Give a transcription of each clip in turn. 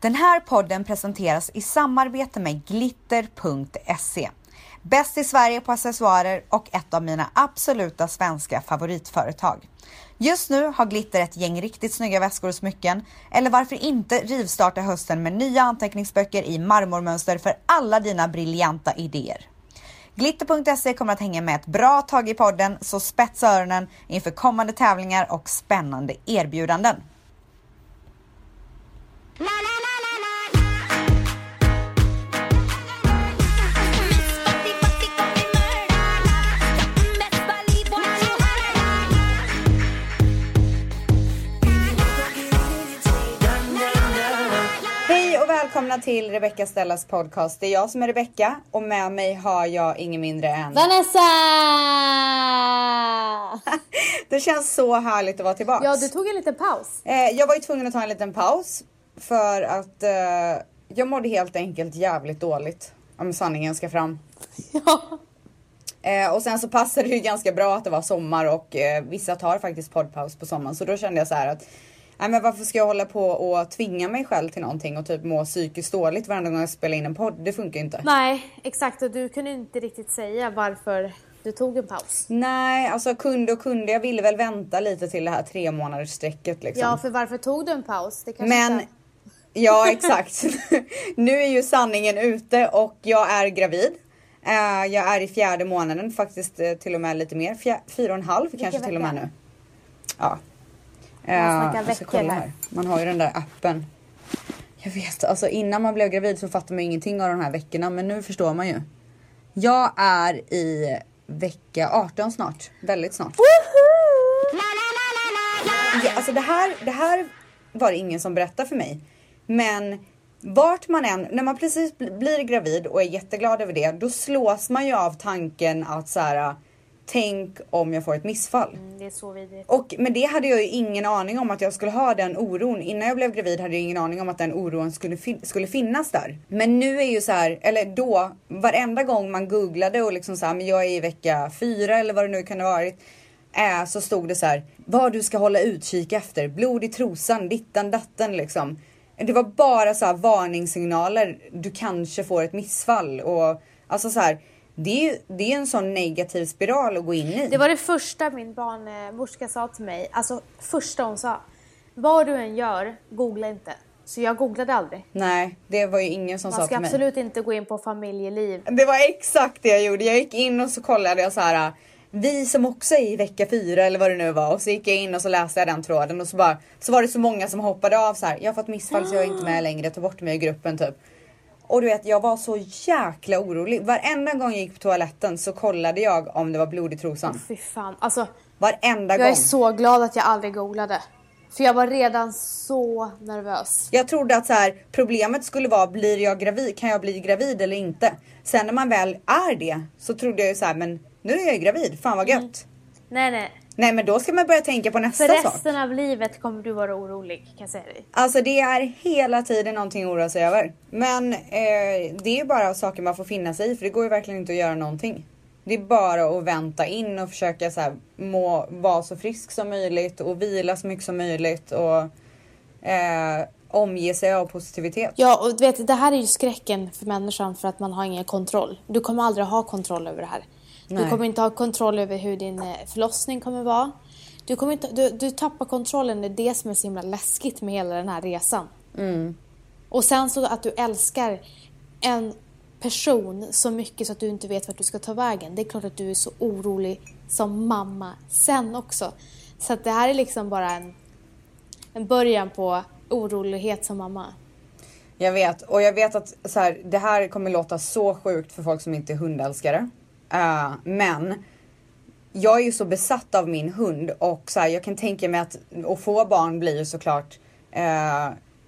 Den här podden presenteras i samarbete med glitter.se. Bäst i Sverige på accessoarer och ett av mina absoluta svenska favoritföretag. Just nu har Glitter ett gäng riktigt snygga väskor och smycken. Eller varför inte rivstarta hösten med nya anteckningsböcker i marmormönster för alla dina briljanta idéer. Glitter.se kommer att hänga med ett bra tag i podden, så spetsa öronen inför kommande tävlingar och spännande erbjudanden. Hej välkomna till Rebecca Stellas podcast. Det är jag som är Rebecca och med mig har jag ingen mindre än... Vanessa! Det känns så härligt att vara tillbaks. Ja, du tog en liten paus. Eh, jag var ju tvungen att ta en liten paus för att eh, jag mådde helt enkelt jävligt dåligt. Om sanningen ska fram. Ja. Eh, och sen så passade det ju ganska bra att det var sommar och vissa tar faktiskt poddpaus på sommaren. Så då kände jag så här att Nej men varför ska jag hålla på och tvinga mig själv till någonting och typ må psykiskt dåligt varenda gång jag spelar in en podd? Det funkar ju inte. Nej, exakt. Och du kunde inte riktigt säga varför du tog en paus. Nej, alltså kunde och kunde. Jag ville väl vänta lite till det här tre månaders strecket liksom. Ja, för varför tog du en paus? Det kanske Men inte... ja, exakt. nu är ju sanningen ute och jag är gravid. Eh, jag är i fjärde månaden, faktiskt eh, till och med lite mer. Fyra och en halv kanske till och med nu. Ja. Man snackar veckor här. Man har ju den där appen. Jag vet, alltså innan man blev gravid så fattade man ingenting av de här veckorna, men nu förstår man ju. Jag är i vecka 18 snart, väldigt snart. Ja, alltså det här, det här var det ingen som berättade för mig. Men vart man än, när man precis bl- blir gravid och är jätteglad över det, då slås man ju av tanken att så här, tänk om jag får ett missfall. Mm, Det är så vidrigt. Och med det hade jag ju ingen aning om att jag skulle ha den oron. Innan jag blev gravid hade jag ingen aning om att den oron skulle, fin- skulle finnas där. Men nu är ju så här, eller då, varenda gång man googlade och liksom så här, men jag är i vecka fyra eller vad det nu kan ha varit. Äh, så stod det så här, vad du ska hålla utkik efter, blod i trosan, dittan datten liksom. Det var bara så här varningssignaler, du kanske får ett missfall och alltså så här. Det är det är en sån negativ spiral att gå in i. Det var det första min barnmorska sa till mig. Alltså första hon sa. Vad du än gör, googla inte. Så jag googlade aldrig. Nej, det var ju ingen som Man sa ska till mig. absolut inte gå in på familjeliv. Det var exakt det jag gjorde. Jag gick in och så kollade jag så här. Vi som också är i vecka fyra eller vad det nu var och så gick jag in och så läste jag den tråden och så bara så var det så många som hoppade av så här. Jag har fått missfall så jag är inte med längre. Ta bort mig ur gruppen typ. Och du vet, jag var så jäkla orolig. Varenda gång jag gick på toaletten så kollade jag om det var blod i trosan. Fy fan. Alltså, Varenda jag gång. är så glad att jag aldrig googlade. För jag var redan så nervös. Jag trodde att så här, problemet skulle vara, blir jag gravid? Kan jag bli gravid eller inte? Sen när man väl är det så trodde jag ju så här, men nu är jag ju gravid, fan vad gött. Nej, nej. Nej men då ska man börja tänka på nästa För sak. resten av livet kommer du vara orolig kan jag säga dig. Alltså det är hela tiden någonting att oroa sig över. Men eh, det är ju bara saker man får finna sig i för det går ju verkligen inte att göra någonting. Det är bara att vänta in och försöka så här, må, vara så frisk som möjligt och vila så mycket som möjligt och eh, omge sig av positivitet. Ja, och du vet, det här är ju skräcken för människan för att man har ingen kontroll. Du kommer aldrig ha kontroll över det här. Nej. Du kommer inte ha kontroll över hur din eh, förlossning kommer vara. Du, kommer inte, du, du tappar kontrollen, det är det som är så himla läskigt med hela den här resan. Och sen så att du älskar en person så mycket så att du inte vet vart du ska ta vägen. Det är klart att du är så orolig som mamma sen också. Så att det här är liksom bara en, en början på orolighet som mamma. Jag vet och jag vet att så här, det här kommer låta så sjukt för folk som inte är hundälskare. Eh, men jag är ju så besatt av min hund och så här, jag kan tänka mig att att få barn blir ju såklart eh,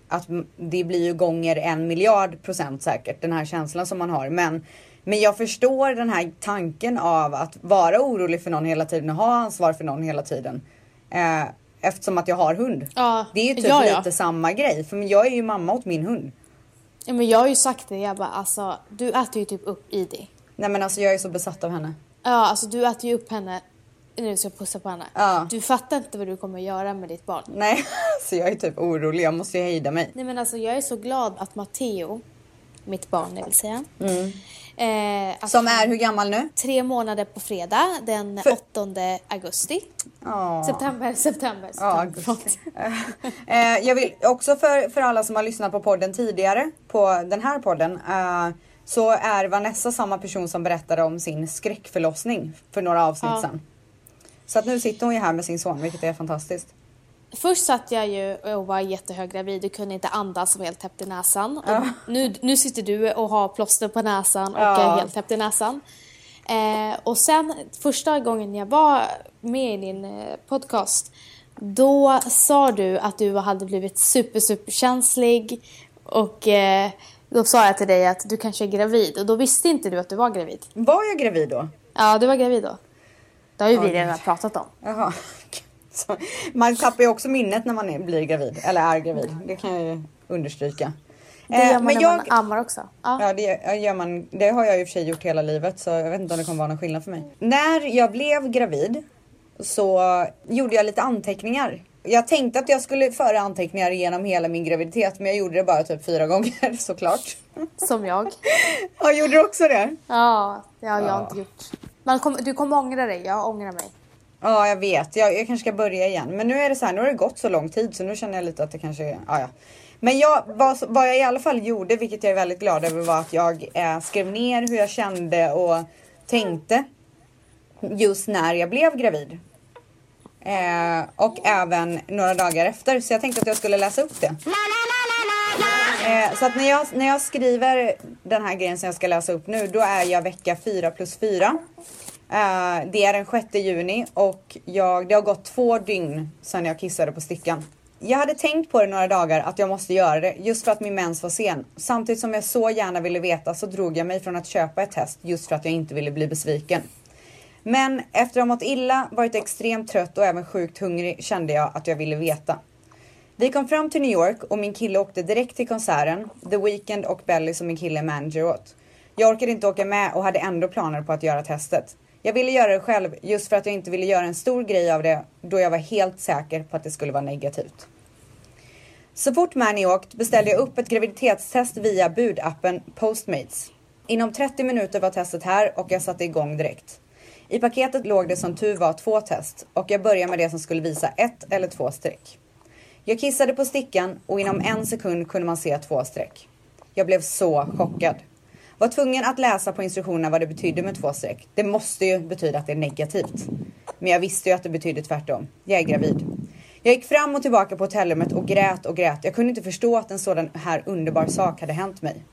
att det blir ju gånger en miljard procent säkert den här känslan som man har. Men, men jag förstår den här tanken av att vara orolig för någon hela tiden och ha ansvar för någon hela tiden. Eh, eftersom att jag har hund. Ja, Det är ju typ ja, ja. lite samma grej. För jag är ju mamma åt min hund. Ja, men jag har ju sagt det, jag bara alltså, du äter ju typ upp Idi. Nej men alltså jag är så besatt av henne. Ja, alltså du äter ju upp henne nu ska jag pussa på henne. Ja. Du fattar inte vad du kommer göra med ditt barn. Nej, så jag är typ orolig. Jag måste ju hejda mig. Nej men alltså jag är så glad att Matteo, mitt barn det vill säga. Eh, att Som är hur gammal nu? tre månader på fredag den För- 8 augusti. Ja. September, september, september. augusti. eh, jag vill också för, för alla som har lyssnat på podden tidigare, på den här podden, eh, så är Vanessa samma person som berättade om sin skräckförlossning för några avsnitt Ja. sedan. Så att nu sitter hon ju här med sin son, vilket är fantastiskt. Först satt jag ju och var jättehöggravid och kunde inte andas och var helt täppt i näsan. Och nu, nu sitter du och har plåster på näsan och Ja. är helt täppt i näsan. Eh, och sen första gången jag var med i din eh, podcast då sa du att du hade blivit super super känslig och eh, då sa jag till dig att du kanske är gravid och då visste inte du att du var gravid. Var jag gravid då? Ja, du var gravid då. Det har ju vi Oj. redan pratat om. Jaha. Så, man tappar ju också minnet när man är, blir gravid, eller är gravid. Det kan jag ju understryka. Det gör Eh, man men när jag, man ammar också. Ja. Ja, det gör- gör man. Det har jag i och för sig gjort hela livet så jag vet inte om det kommer vara någon skillnad för mig. När jag blev gravid så gjorde jag lite anteckningar. Jag tänkte att jag skulle föra anteckningar genom hela min graviditet men jag gjorde det bara typ fyra gånger såklart. Som jag. Jag gjorde du också det? Ja, det har jag Ja. inte gjort. Man kom, du kommer ångra dig, jag ångrar mig. Ja, jag vet. Jag, jag kanske ska börja igen. Men nu är det så här, nu har det gått så lång tid så nu känner jag lite att det kanske är, ja, ja. Men jag, vad, vad jag i alla fall gjorde, vilket jag är väldigt glad över, var att jag eh, skrev ner hur jag kände och tänkte just när jag blev gravid. Eh, och även några dagar efter. Så jag tänkte att jag skulle läsa upp det. Eh, så att när jag, när jag skriver den här grejen som jag ska läsa upp nu, då är jag vecka 4 plus 4. Eh, det är den 6 juni och jag, det har gått två dygn sedan jag kissade på stickan. Jag hade tänkt på det några dagar att jag måste göra det just för att min mens var sen. Samtidigt som jag så gärna ville veta så drog jag mig från att köpa ett test just för att jag inte ville bli besviken. Men efter att ha mått illa, varit extremt trött och även sjukt hungrig kände jag att jag ville veta. Vi kom fram till New York och min kille åkte direkt till konserten, The Weeknd och Belly som min kille är manager åt. Jag orkade inte åka med och hade ändå planer på att göra testet. Jag ville göra det själv just för att jag inte ville göra en stor grej av det då jag var helt säker på att det skulle vara negativt. Så fort Mani åkt beställde jag upp ett graviditetstest via budappen Postmates. Inom 30 minuter var testet här och jag satte igång direkt. I paketet låg det som tur var två test och jag började med det som skulle visa ett eller två streck. Jag kissade på stickan och inom en sekund kunde man se två streck. Jag blev så chockad. Var tvungen att läsa på instruktionerna vad det betydde med två streck. Det måste ju betyda att det är negativt. Men jag visste ju att det betydde tvärtom. Jag är gravid. Jag gick fram och tillbaka på hotellrummet och grät och grät. Jag kunde inte förstå att en sådan här underbar sak hade hänt mig.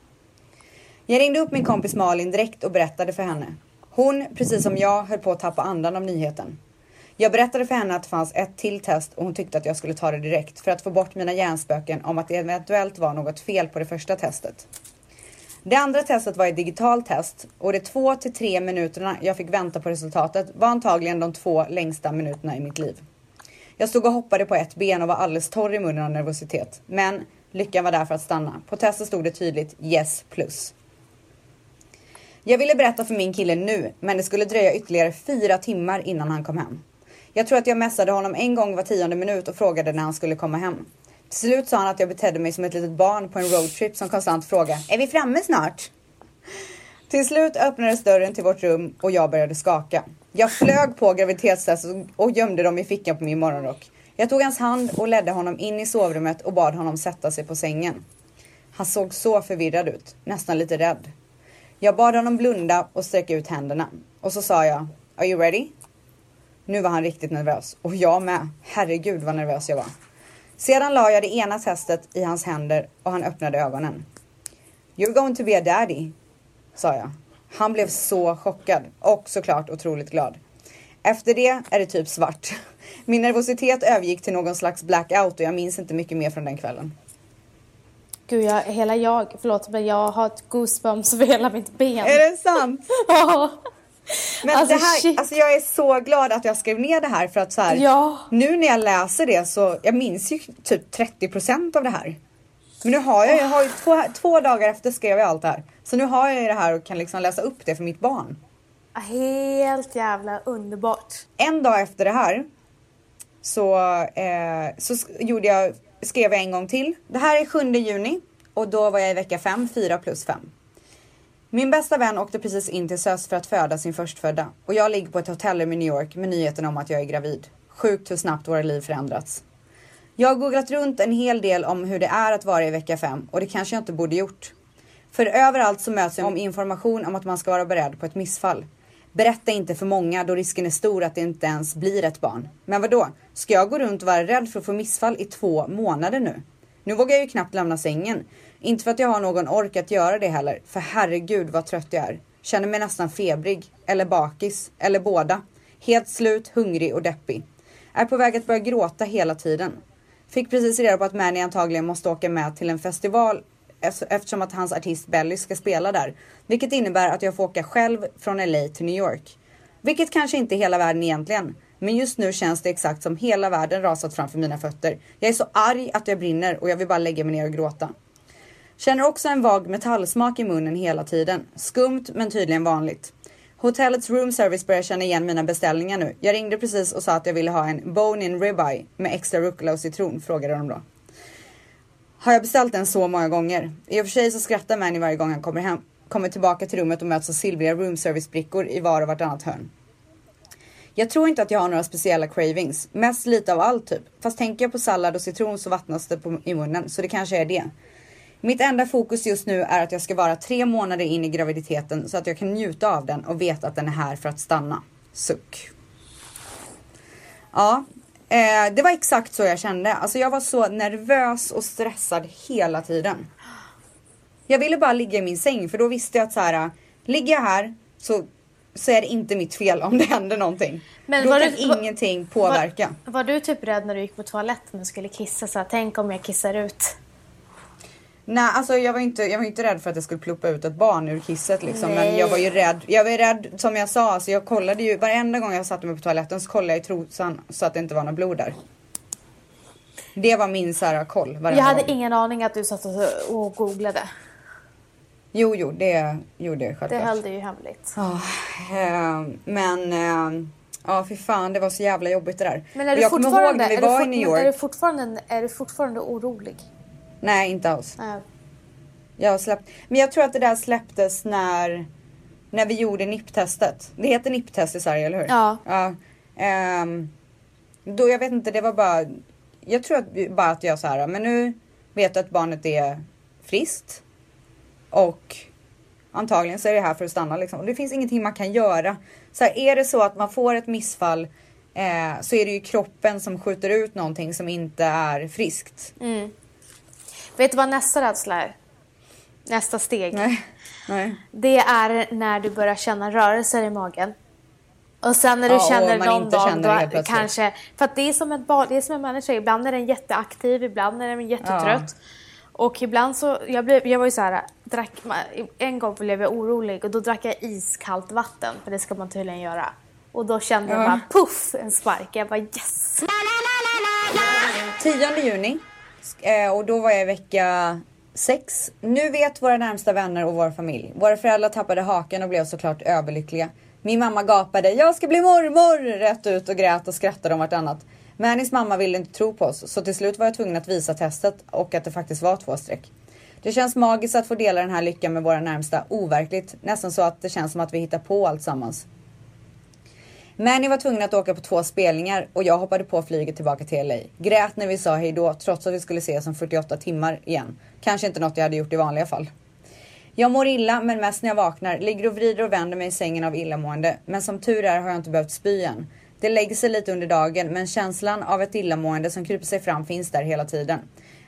Jag ringde upp min kompis Malin direkt och berättade för henne. Hon, precis som jag, höll på att tappa andan av nyheten. Jag berättade för henne att det fanns ett till test och hon tyckte att jag skulle ta det direkt för att få bort mina hjärnspöken om att det eventuellt var något fel på det första testet. Det andra testet var ett digitalt test och de två till tre minuterna jag fick vänta på resultatet var antagligen de två längsta minuterna i mitt liv. Jag stod och hoppade på ett ben och var alldeles torr i munnen av nervositet. Men lyckan var där för att stanna. På testet stod det tydligt yes plus. Jag ville berätta för min kille nu, men det skulle dröja ytterligare fyra timmar innan han kom hem. Jag tror att jag messade honom en gång var tionde minut och frågade när han skulle komma hem. Till slut sa han att jag betedde mig som ett litet barn på en roadtrip som konstant frågade Är vi framme snart? Till slut öppnades dörren till vårt rum och jag började skaka. Jag flög på graviditetstestet och gömde dem i fickan på min morgonrock. Jag tog hans hand och ledde honom in i sovrummet och bad honom sätta sig på sängen. Han såg så förvirrad ut, nästan lite rädd. Jag bad honom blunda och sträcka ut händerna. Och så sa jag, Are you ready? Nu var han riktigt nervös. Och jag med. Herregud vad nervös jag var. Sedan la jag det ena testet i hans händer och han öppnade ögonen. You're going to be a daddy, sa jag. Han blev så chockad och såklart otroligt glad. Efter det är det typ svart. Min nervositet övergick till någon slags blackout och jag minns inte mycket mer från den kvällen. Gud, jag, hela jag, förlåt men jag har ett goosebumps över hela mitt ben. Är det sant? Ja. Men Alltså, det här, shit. alltså jag är så glad att jag skrev ner det här för att så här, Ja. nu när jag läser det så, jag minns ju typ 30% av det här. Men nu har jag, jag har ju två, två dagar efter skrev jag allt det här. Så nu har jag ju det här och kan liksom läsa upp det för mitt barn. Helt jävla underbart. En dag efter det här så, eh, så gjorde jag, skrev jag en gång till. Det här är 7 juni och då var jag i vecka 5, 4 plus 5. Min bästa vän åkte precis in till SÖS för att föda sin förstfödda och jag ligger på ett hotellrum i New York med nyheten om att jag är gravid. Sjukt hur snabbt våra liv förändrats. Jag har googlat runt en hel del om hur det är att vara i vecka 5 och det kanske jag inte borde gjort. För överallt så möts jag om information om att man ska vara beredd på ett missfall. Berätta inte för många då risken är stor att det inte ens blir ett barn. Men vad då? Ska jag gå runt och vara rädd för att få missfall i två månader nu? Nu vågar jag ju knappt lämna sängen. Inte för att jag har någon ork att göra det heller, för herregud vad trött jag är. Känner mig nästan febrig, eller bakis, eller båda. Helt slut, hungrig och deppig. Är på väg att börja gråta hela tiden. Fick precis reda på att Mani antagligen måste åka med till en festival Alltså, eftersom att hans artist Belly ska spela där. Vilket innebär att jag får åka själv från LA till New York. Vilket kanske inte är hela världen egentligen. Men just nu känns det exakt som hela världen rasat framför mina fötter. Jag är så arg att jag brinner och jag vill bara lägga mig ner och gråta. Känner också en vag metallsmak i munnen hela tiden. Skumt men tydligen vanligt. Hotellets room service börjar känna igen mina beställningar nu. Jag ringde precis och sa att jag ville ha en bone-in ribeye med extra rucola och citron, frågade de då. Har jag beställt den så många gånger? I och för sig så skrattar Manny varje gång han kommer hem, kommer tillbaka till rummet och möts av silvriga room service brickor i var och vartannat hörn. Jag tror inte att jag har några speciella cravings, mest lite av allt typ. Fast tänker jag på sallad och citron så vattnas det på, i munnen, så det kanske är det. Mitt enda fokus just nu är att jag ska vara tre månader in i graviditeten så att jag kan njuta av den och veta att den är här för att stanna. Suck. Ja, eh, det var exakt så jag kände. Alltså jag var så nervös och stressad hela tiden. Jag ville bara ligga i min säng för då visste jag att så här, ligger jag här så, så är det inte mitt fel om det händer någonting. Men då var kan du- ingenting påverka. Var, var du typ rädd när du gick på toaletten och skulle kissa? Så här, tänk om jag kissar ut. Nej, alltså jag var inte, jag var inte rädd för att det skulle ploppa ut ett barn ur kisset liksom. Men Nej. jag var ju rädd. Jag var ju rädd som jag sa, alltså jag kollade ju varenda gång jag satte mig på toaletten så kollade jag i trosan så att det inte var något blod där. Det var min så här, koll varenda Jag hade gång. ingen aning att du satt och, googlade. Jo, jo, det gjorde jag Det självklart. höll du ju hemligt. Ja, eh, men eh, ja, fy fan, det var så jävla jobbigt det där. Men är du jag ihåg är fort- men Är fortfarande, är du fortfarande orolig? Nej, inte alls. Nej. Jag har släppt. Men jag tror att det där släpptes när, när vi gjorde NIP-testet. Det heter NIP-test i Sverige, eller hur? Ja. ja ehm, då, jag vet inte, det var bara. Jag tror att, bara att jag så här, men nu vet jag att barnet är friskt. Och antagligen så är det här för att stanna liksom. Och det finns ingenting man kan göra. Så här, är det så att man får ett missfall eh, så är det ju kroppen som skjuter ut någonting som inte är friskt. Mm. Vet du vad nästa rädsla är? Nästa steg. Nej. Nej. Det är när du börjar känna rörelser i magen. Och sen när du Ja, känner någon dag, känner då kanske... För att det är som ett barn, det är som en människa. Ibland är den jätteaktiv, ibland är den jättetrött. Och ibland så, jag, blev, jag var ju så här, drack, en gång blev jag orolig och då drack jag iskallt vatten, för det ska man tydligen göra. Och då kände jag Ja. bara puff, en spark. Jag bara yes! 10 juni Eh, och då var jag i vecka sex. Nu vet våra närmsta vänner och vår familj. Våra föräldrar tappade haken och blev såklart överlyckliga. Min mamma gapade “Jag ska bli mormor!” rätt ut och grät och skrattade om vartannat. Mannys mamma ville inte tro på oss så till slut var jag tvungen att visa testet och att det faktiskt var två streck. Det känns magiskt att få dela den här lyckan med våra närmsta. Overkligt. Nästan så att det känns som att vi hittar på allt sammans. Manny var tvungen att åka på två spelningar och jag hoppade på flyget tillbaka till LA. Grät när vi sa hej då trots att vi skulle ses om 48 timmar igen. Kanske inte något jag hade gjort i vanliga fall. Jag mår illa men mest när jag vaknar. Ligger och vrider och vänder mig i sängen av illamående. Men som tur är har jag inte behövt spy än. Det lägger sig lite under dagen men känslan av ett illamående som kryper sig fram finns där hela tiden.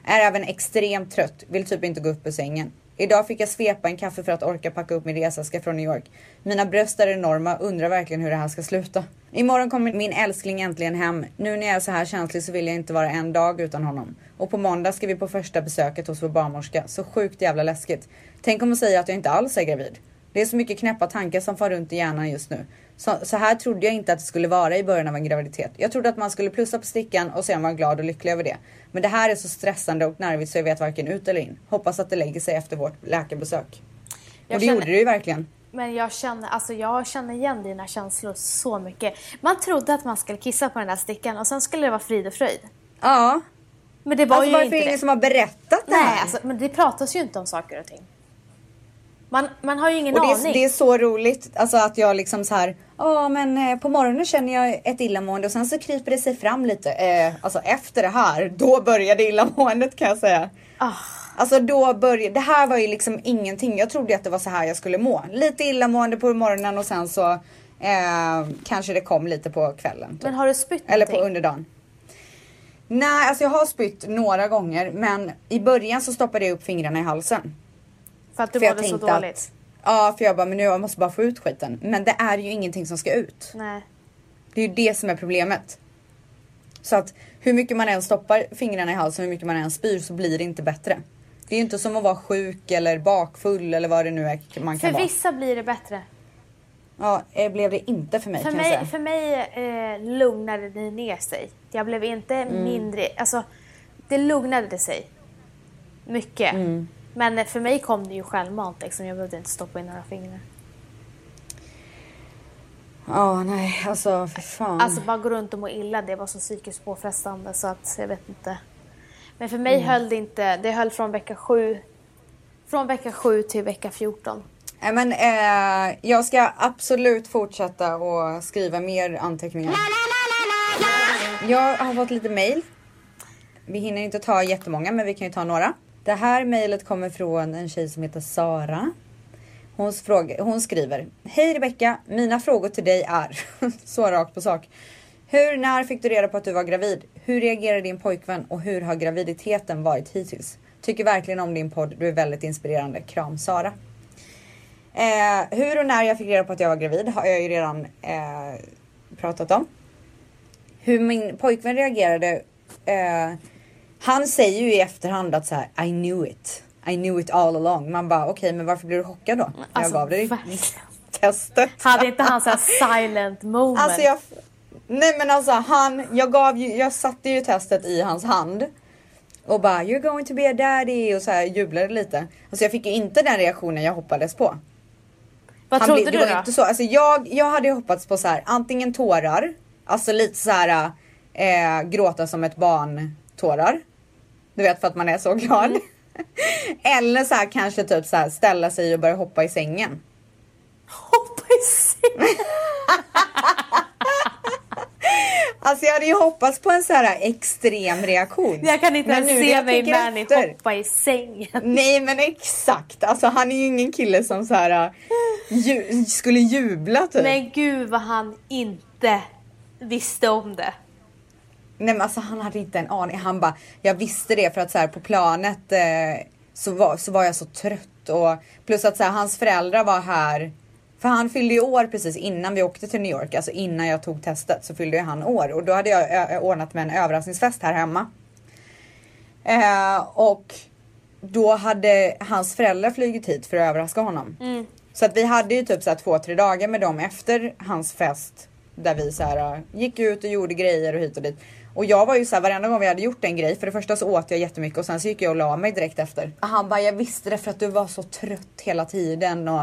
Är även extremt trött, vill typ inte gå upp ur sängen. Idag fick jag svepa en kaffe för att orka packa upp min resaska från New York. Mina bröst är enorma, undrar verkligen hur det här ska sluta. Imorgon kommer min älskling äntligen hem. Nu när jag är så här känslig så vill jag inte vara en dag utan honom. Och på måndag ska vi på första besöket hos vår barnmorska. Så sjukt jävla läskigt. Tänk om hon säger att jag inte alls är gravid. Det är så mycket knäppa tankar som far runt i hjärnan just nu. Så, så här trodde jag inte att det skulle vara i början av en graviditet. Jag trodde att man skulle plussa på stickan och sen vara glad och lycklig över det. Men det här är så stressande och nervigt så jag vet varken ut eller in. Hoppas att det lägger sig efter vårt läkarbesök. Jag och det känner- gjorde det ju verkligen. Men jag känner, alltså jag känner igen dina känslor så mycket. Man trodde att man skulle kissa på den där stickan och sen skulle det vara frid och fröjd. Ja. Men det var Alltså ju varför inte är det ingen som har berättat det Nej, här? alltså, men det pratas ju inte om saker och ting. Man, man har ju ingen Och det är, aning. det är så roligt alltså att jag liksom så här, ja men eh, på morgonen känner jag ett illamående och sen så kryper det sig fram lite. Eh, alltså efter det här, då började illamåendet kan jag säga. Ah. Alltså då började, det här var ju liksom ingenting. Jag trodde att det var så här jag skulle må. Lite illamående på morgonen och sen så eh, kanske det kom lite på kvällen. Typ. Men har du spytt Eller på under dagen. Nej, alltså jag har spytt några gånger men i början så stoppade jag upp fingrarna i halsen. För att du För mådde så tänkte att- dåligt? Ja, för jag bara, men nu jag måste bara få ut skiten. Men det är ju ingenting som ska ut. Nej. Det är ju det som är problemet. Så att hur mycket man än stoppar fingrarna i halsen, hur mycket man än spyr så blir det inte bättre. Det är ju inte som att vara sjuk eller bakfull eller vad det nu är man kan För vara. vissa blir det bättre. Ja, det blev det inte för mig För kan mig, jag säga. för mig eh, lugnade det ner sig. Jag blev inte Mm. mindre... Alltså, det lugnade sig. Mycket. Mm. Men för mig kom det ju självmant. Liksom. Jag behövde inte stoppa in några fingrar. Ja, nej, alltså för fan. Alltså bara gå runt och må illa, det var så psykiskt påfrestande så att jag vet inte. Men för mig Mm. höll det inte, det höll från vecka sju från vecka 7 till vecka 14. Nej, men eh, jag ska absolut fortsätta och skriva mer anteckningar. Jag har fått lite mail. Vi hinner inte ta jättemånga, men vi kan ju ta några. Det här mejlet kommer från en tjej som heter Sara. Hon, fråga, hon skriver. Hej Rebecka, mina frågor till dig är så rakt på sak. Hur, när fick du reda på att du var gravid? Hur reagerade din pojkvän och hur har graviditeten varit hittills? Tycker verkligen om din podd. Du är väldigt inspirerande. Kram Sara. Eh, hur och när jag fick reda på att jag var gravid har jag ju redan eh, pratat om. Hur min pojkvän reagerade. Eh, han säger ju i efterhand att så här, I knew it. I knew it all along. Man bara okej, men varför blev du chockad då? Alltså, jag gav dig testet. Hade inte han så här silent moment? Alltså jag, nej men alltså han, jag gav ju, jag satte ju testet i hans hand. Och bara you're going to be a daddy och så här jublade lite. Alltså jag fick ju inte den reaktionen jag hoppades på. Vad Han trodde blir- du då? Inte så. Alltså jag, jag hade hoppats på så här, antingen tårar, alltså lite så här eh, gråta som ett barn tårar. Du vet för att man är så glad. Mm. Eller så här kanske typ så här ställa sig och börja hoppa i sängen. Hoppa i säng. Alltså jag hade ju hoppats på en så här extrem reaktion. Jag kan inte Men ens se mig efter- hoppa i sängen. Nej men exakt, alltså han är ju ingen kille som så här äh, ju, skulle jubla typ. Men gud vad han inte visste om det. Nej men alltså han hade inte en aning. Han bara, jag visste det för att så här på planet eh, så, var, så var jag så trött och plus att så här, hans föräldrar var här. För han fyllde ju år precis innan vi åkte till New York, alltså innan jag tog testet så fyllde ju han år och då hade jag ö- ö- ordnat med en överraskningsfest här hemma. Eh, och då hade hans föräldrar flugit hit för att överraska honom. Så att vi hade ju typ så här två, tre dagar med dem efter hans fest. Där vi så här, äh, gick ut och gjorde grejer och hit och dit. Och jag var ju så här varenda gång vi hade gjort en grej. För det första så åt jag jättemycket och sen så gick jag och la mig direkt efter. Han bara, jag visste det för att du var så trött hela tiden. Och,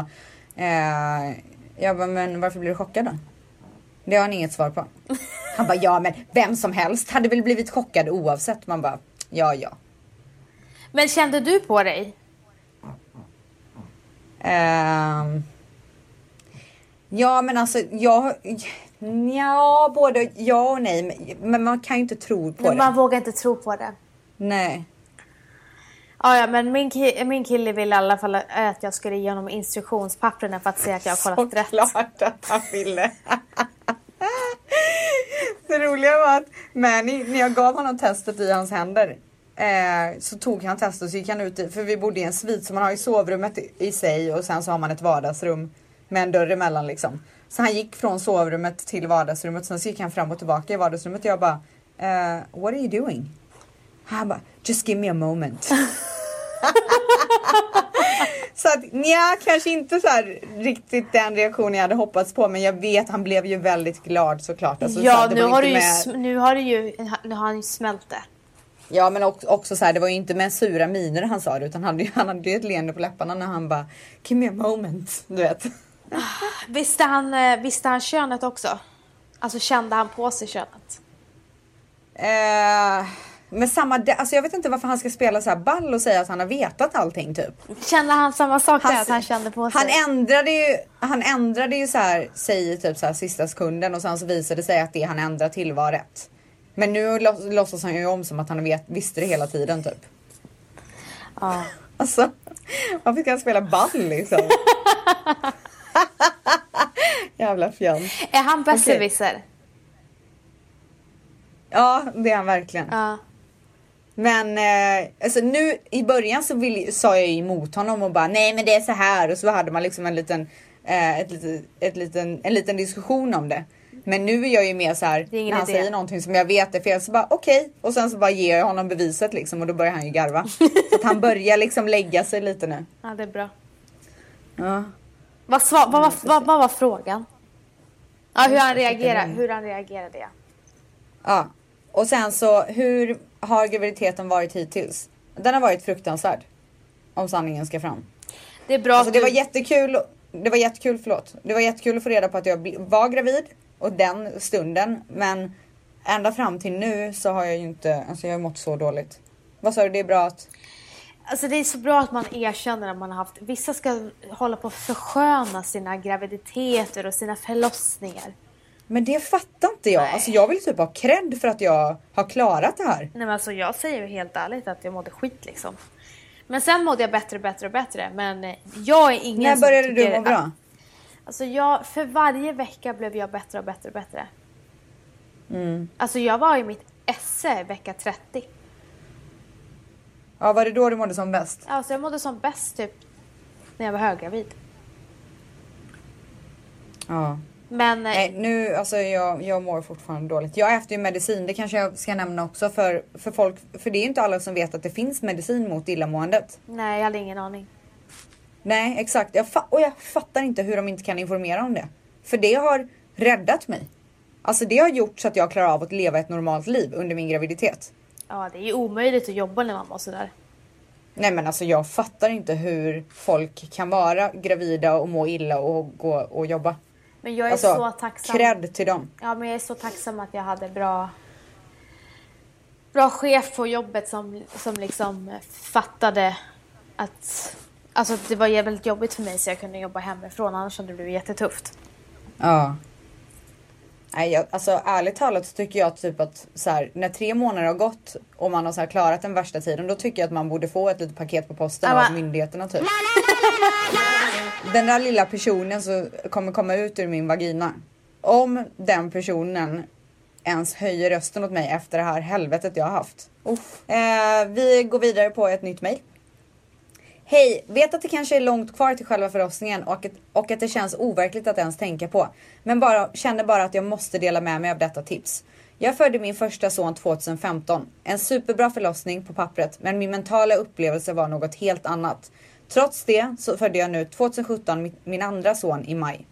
eh, jag bara, men varför blev du chockad då? Det har han inget svar på. Han bara, ja men vem som helst hade väl blivit chockad oavsett. Man bara, ja ja. Men kände du på dig? Ehm, ja men alltså jag, ja både ja och nej. men- man kan ju inte tro på Men man det. vågar inte tro på det. Nej. Ja, ja, men min, ki- min kille ville i alla fall att jag skulle ge honom instruktionspapperna för att se att jag har kollat rätt. Såklart att han ville. Det roliga var att Manny, när jag gav honom testet i hans händer eh, så tog han testet och så gick han ut i, för vi bodde i en svit så man har ju sovrummet i, i sig och sen så har man ett vardagsrum med en dörr emellan liksom. Så han gick från sovrummet till vardagsrummet sen så gick han fram och tillbaka i vardagsrummet och jag bara eh, What are you doing? Han bara Just give me a moment. Så att nja, kanske inte så här riktigt den reaktionen jag hade hoppats på men jag vet han blev ju väldigt glad såklart. Alltså, så ja, det nu har, med- nu har du ju, nu har han ju smält det. Ja men också, också så här, det var ju inte med sura miner han sa det utan han han hade ju ett leende på läpparna när han bara Give me a moment, du vet. Visste han, eh, visste han könet också? Alltså kände han på sig könet? Eh, men samma, alltså jag vet inte varför han ska spela så här ball och säga att han har vetat allting typ. Kände han samma sak där? Han- Att han kände på sig? Han ändrade ju, han ändrade ju så här, säger typ så här sista sekunden och sen så visade det sig att det han ändrade till var rätt. Men nu lå- låtsas han ju om som att han vet, visste det hela tiden typ. Ja. Alltså, varför ska han spela ball liksom? Jävla fjant. Är han besserwisser? Ja, det är han verkligen. Ja. Men eh, alltså nu i början så vill, sa jag emot honom och bara nej men det är så här och så hade man liksom en liten, eh, ett litet, ett liten, en liten diskussion om det. Men nu är jag ju mer så här när han idé. säger någonting som jag vet är fel så bara okej och sen så bara ger jag honom beviset liksom och då börjar han ju garva. så att han börjar liksom lägga sig lite nu. ja, det är bra. Ja. Vad, sva- vad, vad, vad, vad var frågan? Ja, hur han reagerade. Hur han reagerade, ja. ja. Och sen så hur har graviditeten varit hittills? Den har varit fruktansvärd. Om sanningen ska fram. Det är bra Alltså det du... var jättekul. Det var jättekul, förlåt. Det var jättekul att få reda på att jag var gravid och den stunden. Men ända fram till nu så har jag ju inte, alltså jag har mått så dåligt. Vad sa du, det är bra att? Alltså det är så bra att man erkänner att man har haft... Vissa ska hålla på att försköna sina graviditeter och sina förlossningar. Men det fattar inte jag. Nej. Alltså jag vill typ ha cred för att jag har klarat det här. Nej men alltså jag säger ju helt ärligt att jag mådde skit liksom. Men sen mådde jag bättre, bättre och bättre. Men jag är ingen När som började du må att- bra? Alltså jag, för varje vecka blev jag bättre och bättre och bättre. Mm. Alltså jag var i mitt esse vecka 30. Ja, var det då du mådde som bäst? Alltså jag mådde som bäst typ när jag var höggravid. Ja. Men eh, Nej, nu, alltså jag, jag mår fortfarande dåligt. Jag äter ju medicin, det kanske jag ska nämna också för, för folk. För det är ju inte alla som vet att det finns medicin mot illamåendet. nej jag hade ingen aning. Nej, exakt. Jag och jag fattar inte hur de inte kan informera om det. För det har räddat mig. Alltså det har gjort så att jag klarar av att leva ett normalt liv under min graviditet. Ja det är ju omöjligt att jobba när man mår sådär. Nej men alltså jag fattar inte hur folk kan vara gravida och må illa och gå och jobba. Men jag är Alltså, så tacksam. cred till dem. Ja men jag är så tacksam att jag hade bra bra chef på jobbet som, som liksom fattade att Alltså det var väldigt jobbigt för mig så jag kunde jobba hemifrån annars hade det blivit jättetufft. Ja. Nej, jag, alltså ärligt talat så tycker jag typ att så här, när tre månader har gått och man har så här klarat den värsta tiden, då tycker jag att man borde få ett litet paket på posten Ja, av myndigheterna typ. Den där lilla personen som kommer komma ut ur min vagina. Om den personen ens höjer rösten åt mig efter det här helvetet jag har haft. Uff. Eh, vi går vidare på ett nytt mejl. Hej! Vet att det kanske är långt kvar till själva förlossningen och att, och att det känns overkligt att ens tänka på. Men bara, känner bara att jag måste dela med mig av detta tips. Jag födde min första son 2015. En superbra förlossning på pappret, men min mentala upplevelse var något helt annat. Trots det så födde jag nu 2017 min, min andra son i maj.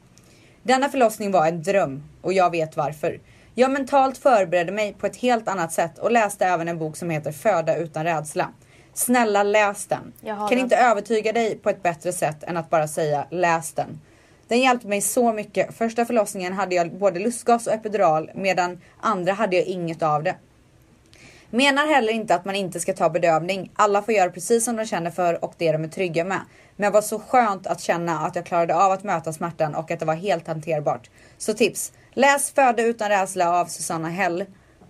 Denna förlossning var en dröm och jag vet varför. Jag mentalt förberedde mig på ett helt annat sätt och läste även en bok som heter Föda utan rädsla. Snälla läs den. Kan den. inte övertyga dig på ett bättre sätt än att bara säga läs den. Den hjälpte mig så mycket. Första förlossningen hade jag både lustgas och epidural medan andra hade jag inget av det. Menar heller inte att man inte ska ta bedövning. Alla får göra precis som de känner för och det de är trygga med. Men det var så skönt att känna att jag klarade av att möta smärtan och att det var helt hanterbart. Så tips! Läs Föda utan rädsla av Susanna Hell.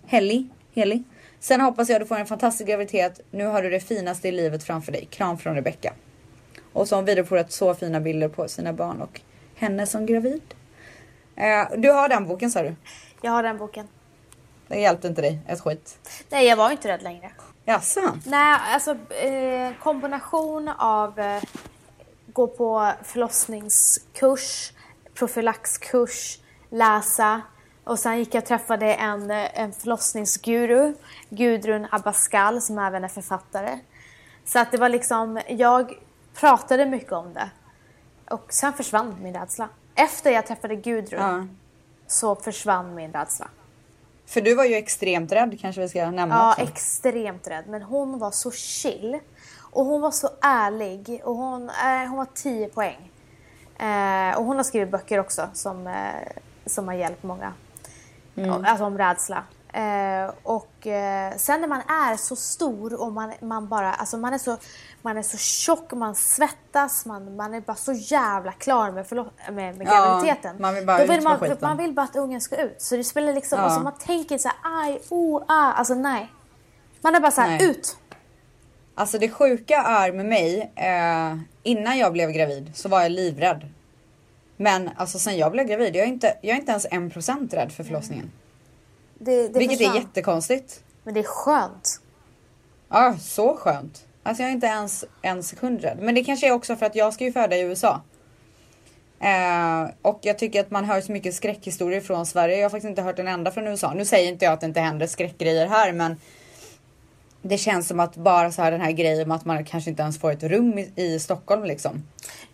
Helli? Heli? Sen hoppas jag du får en fantastisk graviditet. Nu har du det finaste i livet framför dig. Kram från Rebecca. Och så har hon vidarebefordrat så fina bilder på sina barn och henne som gravid. Eh, du har den boken sa du? Jag har den boken. Den hjälpte inte dig ett skit. Nej jag var inte rädd längre. Jaså? Nej alltså eh, kombination av eh, gå på förlossningskurs, profylaxkurs, läsa och sen gick jag och träffade en, en förlossningsguru, Gudrun Abascal som även är författare. Så att det var liksom, jag pratade mycket om det och sen försvann min rädsla. Efter jag träffade Gudrun Ja. så försvann min rädsla. För du var ju extremt rädd kanske vi ska nämna Ja, också. extremt rädd. Men hon var så chill. Och hon var så ärlig. Och hon, eh, hon var 10 poäng. Eh, och hon har skrivit böcker också som, eh, som har hjälpt många. Mm. Alltså om rädsla. Eh, och eh, sen när man är så stor och man, man bara, alltså man är så, man är så tjock, man svettas, man, man är bara så jävla klar med, förlo- med, med Ja, graviditeten. man vill bara Då vill man, skiten. man vill bara att ungen ska ut. Så det spelar liksom, Ja. alltså man tänker så här, aj, oh, ah, alltså nej. Man är bara så här, Nej. ut. Alltså det sjuka är med mig, eh, innan jag blev gravid så var jag livrädd. Men alltså sen jag blev gravid, jag är inte, jag är inte ens en procent rädd för förlossningen. Det, det Vilket är jättekonstigt. Men det är skönt. Ja, så skönt. Alltså jag är inte ens en sekund rädd. Men det kanske är också för att jag ska ju föda i USA. Eh, och jag tycker att man hör så mycket skräckhistorier från Sverige. Jag har faktiskt inte hört en enda från USA. Nu säger inte jag att det inte händer skräckgrejer här men det känns som att bara så här den här grejen med att man kanske inte ens får ett rum i, i Stockholm liksom.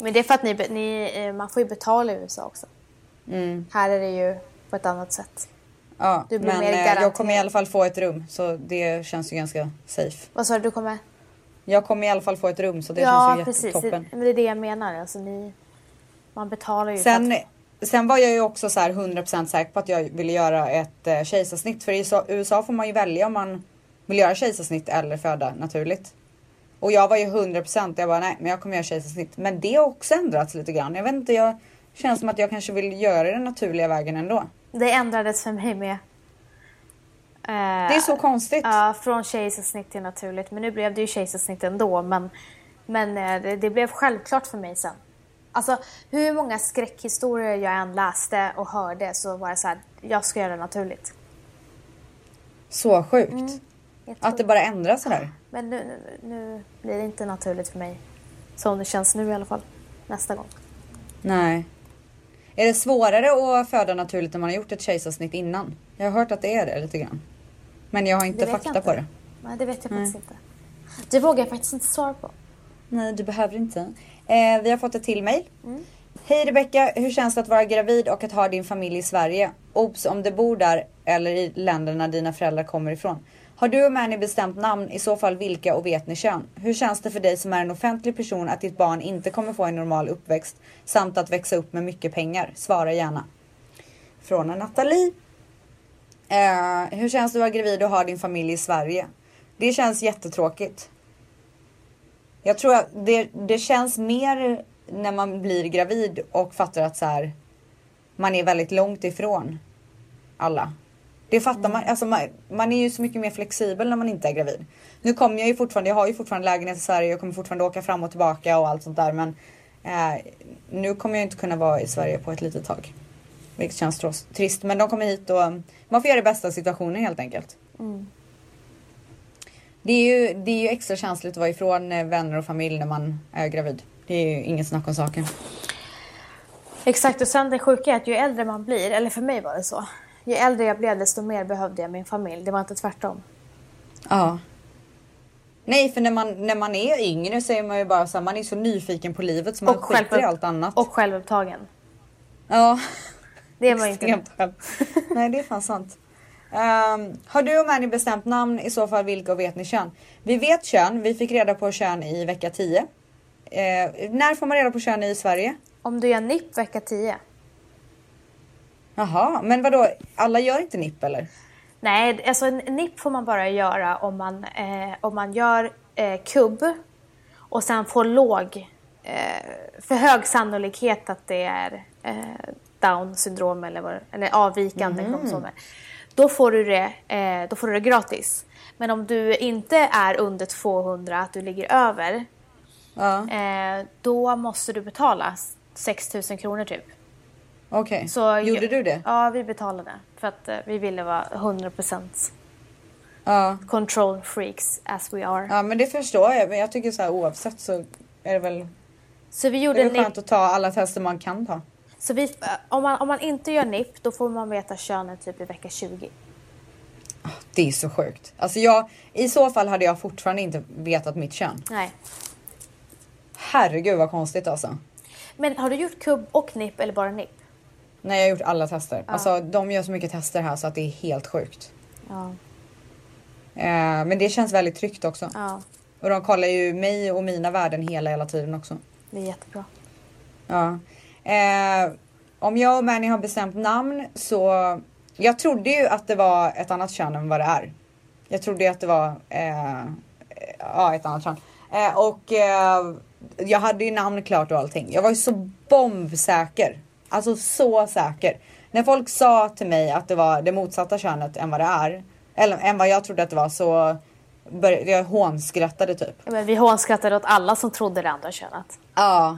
Men det är för att ni, ni, eh, man får ju betala i USA också. Mm. Här är det ju på ett annat sätt. Ja, Du blir men mer eh, jag garanterad. kommer i alla fall få ett rum så det känns ju ganska safe. Vad sa du, du kommer? Jag kommer i alla fall få ett rum så det ja, känns ju precis. Jättetoppen. men det är det jag menar. Alltså, ni, man betalar ju Sen, sen var jag ju också så här 100% säker på att jag ville göra ett eh, kejsarsnitt. För i USA får man ju välja om man vill göra kejsarsnitt eller föda naturligt. Och jag var ju 100% jag bara nej men jag kommer göra kejsarsnitt. Men det har också ändrats lite grann. Jag vet inte, jag känns som att jag kanske vill göra den naturliga vägen ändå. det ändrades för mig med. Eh, Det är så konstigt. Ja, från kejsarsnitt till naturligt. Men nu blev det ju kejsarsnitt ändå. Men, men eh, det, det blev självklart för mig sen. Alltså hur många skräckhistorier jag än läste och hörde så var det så här, jag ska göra det naturligt. Så sjukt. Jag Att det bara ändras sådär. Men nu, nu, nu blir det inte naturligt för mig. Som det känns nu i alla fall. Nästa gång. Nej. Är det svårare att föda naturligt när man har gjort ett kejsarsnitt innan? Jag har hört att det är det lite grann. Men jag har inte fakta inte. på det. Nej, det vet jag faktiskt inte. Det vågar jag faktiskt inte svara på. Nej, du behöver inte. Eh, vi har fått ett till mejl. Hej Rebecka, hur känns det att vara gravid och att ha din familj i Sverige? Obs om du bor där eller i länderna dina föräldrar kommer ifrån. Har du och Mani bestämt namn? I så fall vilka och vet ni kön? Hur känns det för dig som är en offentlig person att ditt barn inte kommer få en normal uppväxt samt att växa upp med mycket pengar? Svara gärna. Från en Nathalie. Eh, hur känns det att vara gravid och ha din familj i Sverige? Det känns jättetråkigt. Jag tror att det, det känns mer när man blir gravid och fattar att så här, man är väldigt långt ifrån alla. Det fattar man, alltså man, man är ju så mycket mer flexibel när man inte är gravid. Nu kommer jag ju fortfarande, jag har ju fortfarande lägenhet i Sverige, jag kommer fortfarande åka fram och tillbaka och allt sånt där men eh, nu kommer jag inte kunna vara i Sverige på ett litet tag. Vilket känns trist men de kommer hit och man får göra det bästa av situationen helt enkelt. Det är, ju, det är ju extra känsligt att vara ifrån eh, vänner och familj när man är gravid. Det är ju ingen snack om saken. Exakt, och sen det sjuka är att ju äldre man blir, eller för mig var det så. Ju äldre jag blev desto mer behövde jag min familj. Det var inte tvärtom. Ja. Nej, för när man, när man är yngre så är man ju bara så här, man är så nyfiken på livet så man Och skiter i allt annat. Och självupptagen. ja, Det är man ju inte själv. Nej, det är fan sant. Ehm, har du och Mani bestämt namn? I så fall vilka och vet ni kön? Vi vet kön. Vi fick reda på kön i vecka 10. Eh, när får man reda på kön i Sverige? Om du gör NIP vecka 10. Jaha, men vadå? Alla gör inte NIP eller? Nej, alltså en NIP får man bara göra om man, eh, om man gör eh, kubb och sen får låg, eh, för hög sannolikhet att det är eh, down syndrom eller, vad, eller avvikande kromosomer. Då får, du det, eh, då får du det gratis. Men om du inte är under 200, att du ligger över, Ja, eh, då måste du betala 6 000 kronor typ. Okej. Så Gjorde du det? Ja, vi betalade. För att eh, vi ville vara 100% Ja. control freaks as we are. Ja men det förstår jag. Men jag tycker så här oavsett så är det väl, Så vi det gjorde är väl NIP. skönt att ta alla tester man kan ta. Så vi, eh, om, man, om man inte gör NIP, då får man veta könet typ i vecka 20. Det är så sjukt. Alltså jag, i så fall hade jag fortfarande inte vetat mitt kön. Nej. Herregud vad konstigt alltså. Men har du gjort kubb och NIP eller bara NIP? Nej jag har gjort alla tester. Alltså de gör så mycket tester här så att det är helt sjukt. Ja. Eh, men det känns väldigt tryggt också. Ja, Och de kollar ju mig och mina värden hela hela tiden också. det är jättebra. Ja. Eh, om jag och Manny har bestämt namn så jag trodde ju att det var ett annat kön än vad det är. Jag trodde ju att det var eh, ja, ett annat kön. Eh, och eh, jag hade ju namn klart och allting. Jag var ju så bombsäker. Alltså så säker. När folk sa till mig att det var det motsatta könet än vad det är. Eller än vad jag trodde att det var så började jag hånskrattade typ. Ja, men vi hånskrattade åt alla som trodde det andra könet. Ja.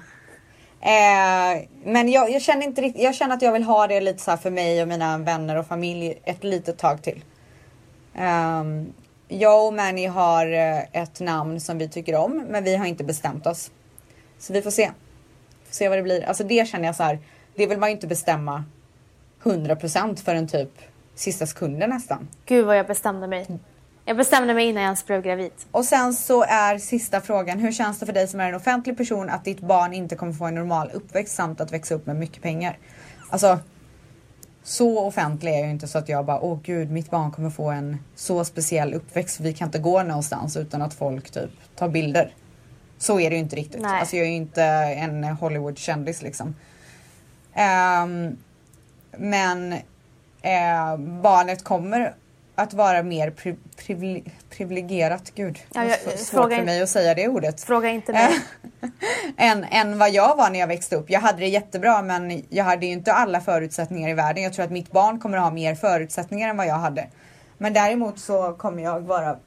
Eh, men jag, jag, känner inte riktigt, jag känner att jag vill ha det lite så här för mig och mina vänner och familj ett litet tag till. Um, jag och Manny har eh, ett namn som vi tycker om, men vi har inte bestämt oss. Så vi får se. Får se vad det blir. Alltså det känner jag så här. Det vill man ju inte bestämma 100% förrän typ sista sekunden nästan. Gud vad jag bestämde mig. Jag bestämde mig innan jag ens blev gravid. Och sen så är sista frågan. Hur känns det för dig som är en offentlig person att ditt barn inte kommer få en normal uppväxt samt att växa upp med mycket pengar? Alltså. Så offentlig är jag ju inte så att jag bara åh gud mitt barn kommer få en så speciell uppväxt. Vi kan inte gå någonstans utan att folk typ tar bilder. Så är det ju inte riktigt. Nej. Alltså jag är ju inte en Hollywood-kändis liksom. Um, men eh, barnet kommer att vara mer pri privile privilegierat, gud. Ja, jag- svårt fråga för mig att säga det ordet. Fråga inte mig. än, än vad jag var när jag växte upp. Jag hade det jättebra men jag hade ju inte alla förutsättningar i världen. Jag tror att mitt barn kommer att ha mer förutsättningar än vad jag hade. Men däremot så kommer jag vara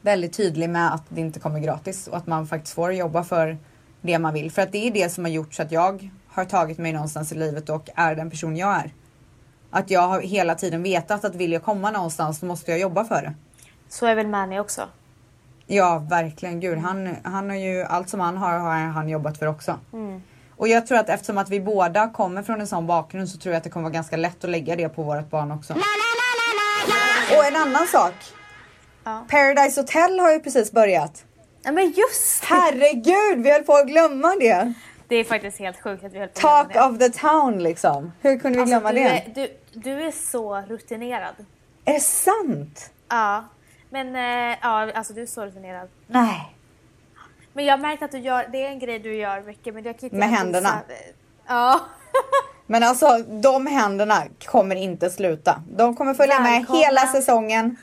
väldigt tydlig med att det inte kommer gratis och att man faktiskt får jobba för det man vill. För att det är det som har gjort så att jag har tagit mig någonstans i livet och är den person jag är. Att jag har hela tiden vetat att vill jag komma någonstans så måste jag jobba för det. Så är väl Manny också. Ja, verkligen. Gud, han, han har ju allt som han har, har han jobbat för också. Och jag tror att eftersom att vi båda kommer från en sån bakgrund så tror jag att det kommer vara ganska lätt att lägga det på vårt barn också. Och en annan sak. Ja. Paradise Hotel har ju precis börjat. Ja men just det. Herregud, vi höll på att glömma det. Det är faktiskt helt sjukt att vi höll på Talk med of the town liksom. Hur kunde vi Alltså, glömma du, det? är, du, du är så rutinerad. Är det sant? Ja. Men eh, ja, alltså du är så rutinerad. Nej. Men jag har märkt att du gör, det är en grej du gör mycket men jag kan inte Med visa- händerna. Ja. Men alltså de händerna kommer inte sluta. De kommer följa med Välkomna. hela säsongen.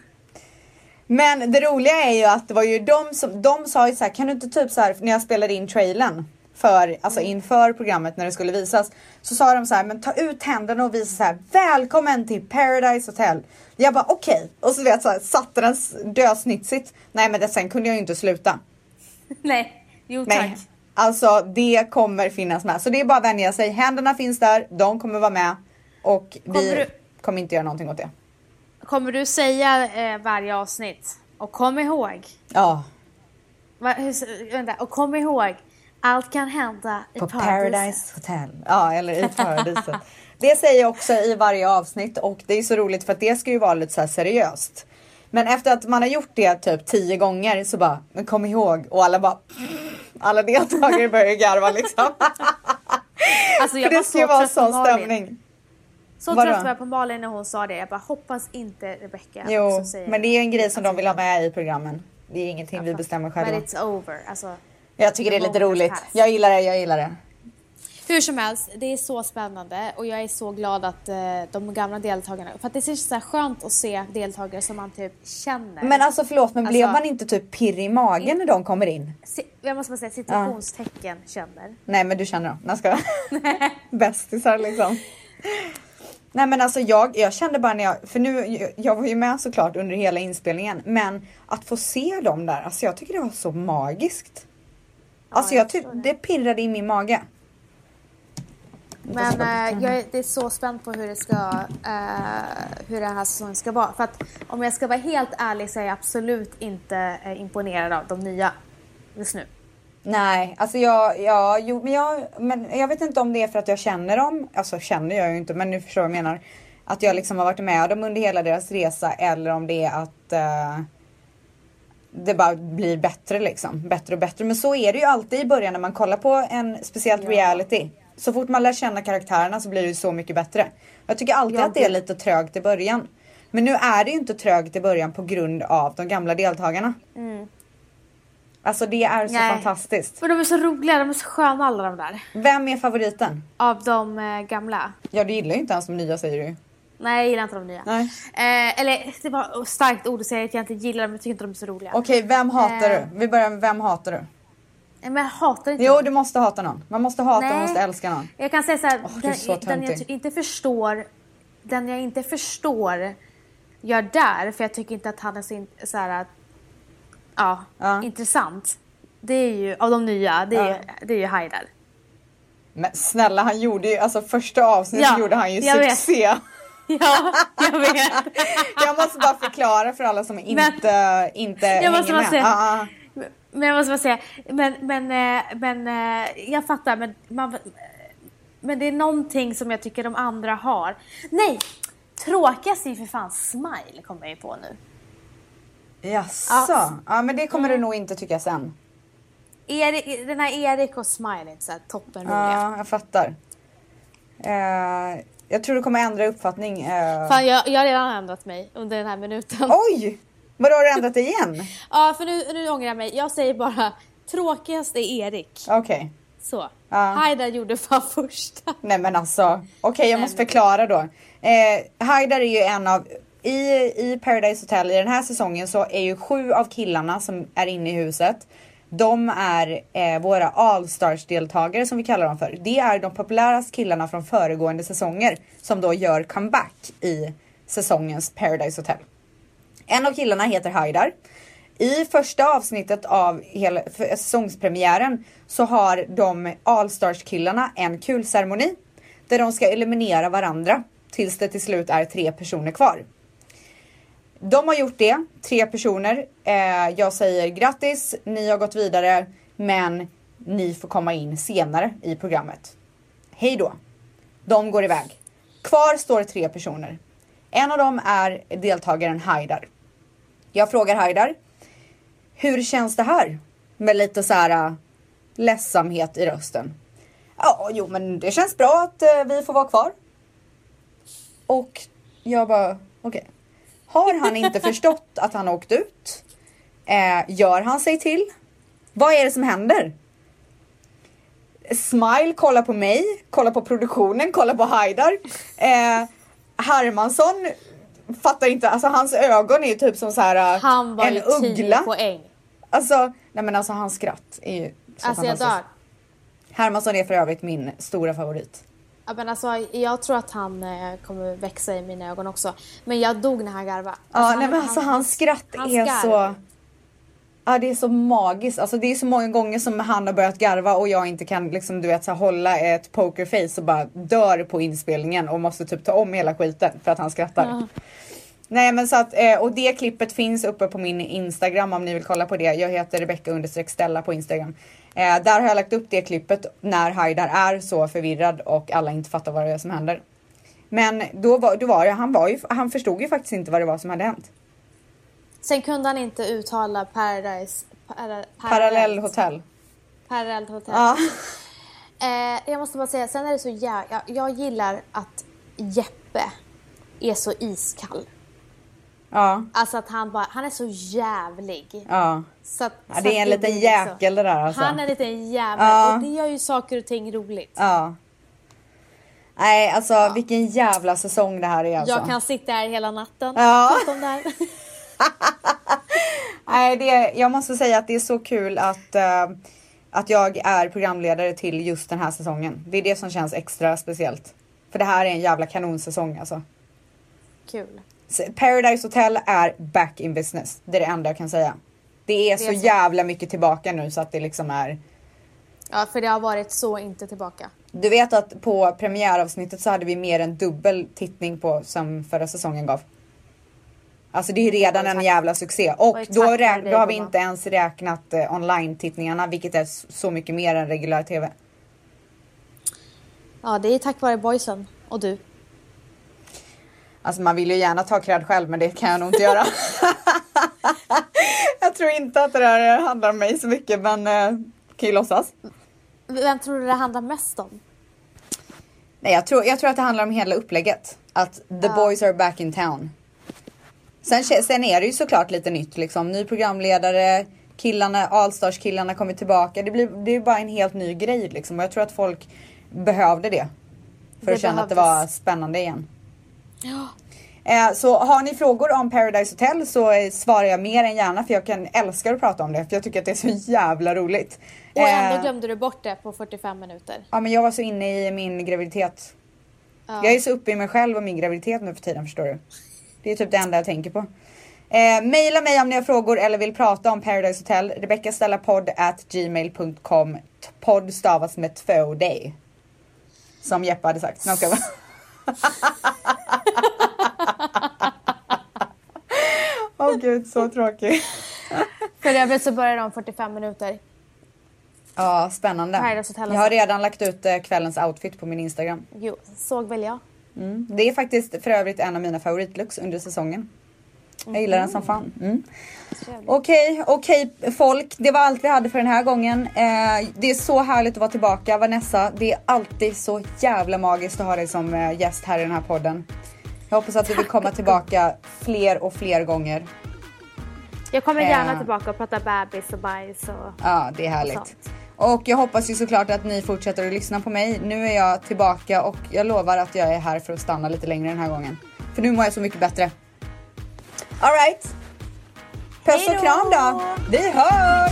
Men det roliga är ju att det var ju de som, de sa ju så här, kan du inte typ så här när jag spelade in trailern för, alltså inför programmet när det skulle visas. Så sa de så här, men ta ut händerna och visa så här, välkommen till Paradise Hotel. Jag bara okej. Och så vet så här, satte den dösnitsigt. Nej men det, sen kunde jag ju inte sluta. Nej. Jo Nej. tack. Alltså det kommer finnas med. Så det är bara att vänja sig. Händerna finns där, de kommer vara med. Och vi Kommer du- kommer inte göra någonting åt det. Kommer du säga eh, varje avsnitt? Och kom ihåg. Ja, Va, hur, vänta, och kom ihåg. Allt kan hända i på paradiset. Paradise Hotel. Ja, eller i paradiset. det säger jag också i varje avsnitt och det är så roligt för att det ska ju vara lite så här seriöst. Men efter att man har gjort det typ tio gånger så bara, men kom ihåg och alla bara alla deltagare börjar garva liksom. Alltså jag för det ska ju vara sån Malin. stämning. Så Vadå? trött var jag på Malin när hon sa det. Jag bara hoppas inte Rebecca Jo, men det är en grej som de vill ha med i programmen. Det är ingenting vi bestämmer själva. Men it's over. Alltså, Jag tycker det är lite roligt. passed. Jag gillar det, jag gillar det. hur som helst, det är så spännande och jag är så glad att eh, de gamla deltagarna, för att det är så skönt att se deltagare som man typ känner. Men alltså förlåt, men blev Alltså- man inte typ pirrig i magen när de kommer in? Si- jag måste bara säga situationstecken känner. Nej men du känner dem. Jag ska. Bästisar liksom. Nej men alltså jag, jag kände bara när jag, för nu, jag- jag var ju med såklart under hela inspelningen, men att få se dem där, alltså jag tycker det var så magiskt. Alltså jag jag ty- förstår det. pirrade i min mage. Men eh, jag är, det är så spänd på hur det ska, eh, hur den här säsongen ska vara. För att om jag ska vara helt ärlig så är jag absolut inte eh, imponerad av de nya just nu. Nej, alltså jag, ja, jo, men jag, men jag vet inte om det är för att jag känner dem, alltså känner jag ju inte, men nu förstår vad jag menar. Att jag liksom har varit med dem under hela deras resa eller om det är att eh, det bara blir bättre liksom, bättre och bättre. Men så är det ju alltid i början när man kollar på en speciellt Ja. reality. Så fort man lär känna karaktärerna så blir det ju så mycket bättre. Jag tycker alltid Ja, att det är lite trögt i början. Men nu är det ju inte trögt i början på grund av de gamla deltagarna. Alltså det är så Nej. fantastiskt. Men de är så roliga, de är så sköna alla de där. Vem är favoriten? Av de eh, gamla. Ja du gillar ju inte ens de nya säger du. Nej, jag gillar inte de nya. Nej. Eh, eller det var starkt ord att säga att jag inte gillar dem, jag tycker inte de är så roliga. Okej, vem hatar Eh. du? Vi börjar med vem hatar du? Nej, Men jag hatar inte Jo, du måste hata någon. Man måste hata Nej. och måste älska någon. Jag kan säga så här, Åh, du är den, så den jag inte förstår, den jag inte förstår gör där, för jag tycker inte att han är så, in, så här, ja, Ja. intressant. Det är ju, av de nya, det är, Ja. det är ju Haidar. Men snälla, han gjorde ju, alltså första avsnittet gjorde han ju jag vet. Ja, jag vet. Jag måste bara förklara för alla som inte, inte Jag måste hänger med. säga- Ah, ah. Men jag måste bara säga, men, men, eh, men eh, jag fattar, men, man, men det är någonting som jag tycker de andra har. Nej! Tråkigast är för fan Smile, kommer jag ju på nu. Jaså? Ja. Ja. men det kommer du nog inte tycka sen. Erik, den här Erik och Smile är inte så här toppenroliga. Ja, jag fattar. Eh, jag tror du kommer ändra uppfattning. eh. Fan, jag, jag har redan ändrat mig under den här minuten. Oj! Vadå, har du ändrat dig igen? Ja, för nu, nu ångrar jag mig. Jag säger bara tråkigast är Erik. Okej. Så. Ja. Haidar gjorde fan första. Nej men alltså, okej jag Nej, måste förklara då. Eh, Haidar är ju en av, i, i Paradise Hotel i den här säsongen så är ju sju av killarna som är inne i huset. De är eh, våra Allstars deltagare som vi kallar dem för. Det är de populäraste killarna från föregående säsonger som då gör comeback i säsongens Paradise Hotel. En av killarna heter Haidar. I första avsnittet av hela säsongspremiären så har de Allstars killarna en kul ceremoni där de ska eliminera varandra tills det till slut är tre personer kvar. De har gjort det, tre personer. Eh, jag säger grattis, ni har gått vidare, men ni får komma in senare i programmet. Hej då. De går iväg. Kvar står tre personer. En av dem är deltagaren Haidar. Jag frågar Haidar, hur känns det här? Med lite så här eh, ledsamhet i rösten. Ja, jo men det känns bra att eh, vi får vara kvar. Och jag bara, okej. Har han inte förstått att han har åkt ut? Eh, gör han sig till? Vad är det som händer? Smile kollar på mig, kollar på produktionen, kollar på Haidar. Eh, Hermansson fattar inte, alltså hans ögon är ju typ som så här äh, Han var en ju 10 uggla. poäng. Alltså, nej men alltså hans skratt är ju så Alltså jag fantastiskt. dör. Hermansson är för övrigt min stora favorit. Ja, men alltså, jag tror att han eh, kommer växa i mina ögon också. Men jag dog när han garvade. Ja, Alltså, nej men alltså hans skratt hans är garv. så... Ja det är så magiskt. Alltså det är så många gånger som han har börjat garva och jag inte kan liksom du vet så här, hålla ett pokerface och bara dör på inspelningen och måste typ ta om hela skiten för att han skrattar. Ja. Nej men så att, eh, och det klippet finns uppe på min Instagram om ni vill kolla på det. Jag heter Rebecca understreck Stella på Instagram. Eh, där har jag lagt upp det klippet när Haidar är så förvirrad och alla inte fattar vad det är som händer. Men då var, då var det, han, var ju, han förstod ju faktiskt inte vad det var som hade hänt. Sen kunde han inte uttala Paradise... Para, Parallellhotell. Parallellt hotell. Ja. Eh, jag måste bara säga, sen är det så jävla... Jag, jag gillar att Jeppe är så iskall. Ja. Alltså att han bara, han är så jävlig. Ja. Så att, ja det är en liten liksom- jäkel det där alltså. Han är en liten jävel Ja. och det gör ju saker och ting roligt. Ja. Nej alltså vilken jävla säsong det här är alltså. Jag kan sitta här hela natten Ja. och om det här. Nej, det, jag måste säga att det är så kul att, eh, att jag är programledare till just den här säsongen. Det är det som känns extra speciellt. För det här är en jävla kanonsäsong alltså. Kul. Så Paradise Hotel är back in business. Det är det enda jag kan säga. Det är, Det så, är så. jävla mycket tillbaka nu så att det liksom är. Ja, för det har varit så inte tillbaka. Du vet att på premiäravsnittet så hade vi mer än dubbel tittning på som förra säsongen gav. Alltså det är redan en jävla succé och då, då har vi inte ens räknat eh, online-tittningarna vilket är så mycket mer än reguljär tv. Ja, det är tack vare boysen och du. Alltså man vill ju gärna ta cred själv men det kan jag nog inte göra. jag tror inte att det där handlar om mig så mycket men eh, kan ju låtsas. Vem tror du det handlar mest om? Nej jag tror, jag tror att det handlar om hela upplägget. Att the Ja. boys are back in town. Sen, sen är det ju såklart lite nytt liksom. Ny programledare, killarna, Allstars killarna kommer tillbaka. Det, blir, det är bara en helt ny grej liksom. Och jag tror att folk behövde det. För Det att känna att det behövdes. var spännande igen. Ja. Eh, så har ni frågor om Paradise Hotel så eh, svarar jag mer än gärna för jag kan älska att prata om det för jag tycker att det är så jävla roligt. Och ändå Eh, glömde du bort det på 45 minuter. Ja men jag var så inne i min graviditet. Ja. Jag är så uppe i mig själv och min graviditet nu för tiden förstår du. Det är typ det enda jag tänker på. Eh, maila mig om ni har frågor eller vill prata om Paradise Hotel. Rebecca Stella podd at gmail.com. Podd stavas med två D. Som Jeppe hade sagt. Nej, Åh gud så tråkig. För övrigt så börjar om 45 minuter. Ja spännande. Paradise Hotel Jag har redan lagt ut eh, kvällens outfit på min Instagram. Jo, såg väl jag. Mm. Det är faktiskt för övrigt en av mina favoritlooks under säsongen. Jag gillar den som fan. Mm. Trevligt. Okej, okej folk. Det var allt vi hade för den här gången. Eh, det är så härligt att vara tillbaka. Vanessa, det är alltid så jävla magiskt att ha dig som eh, gäst här i den här podden. Jag hoppas att du vill komma tillbaka fler och fler gånger. Jag kommer gärna Eh. tillbaka och prata bebis och bajs och... Ja, det är härligt. sånt. Och jag hoppas ju såklart att ni fortsätter att lyssna på mig. Nu är jag tillbaka och jag lovar att jag är här för att stanna lite längre den här gången. För nu mår jag så mycket bättre. Alright. Puss och kram då. Vi hörs!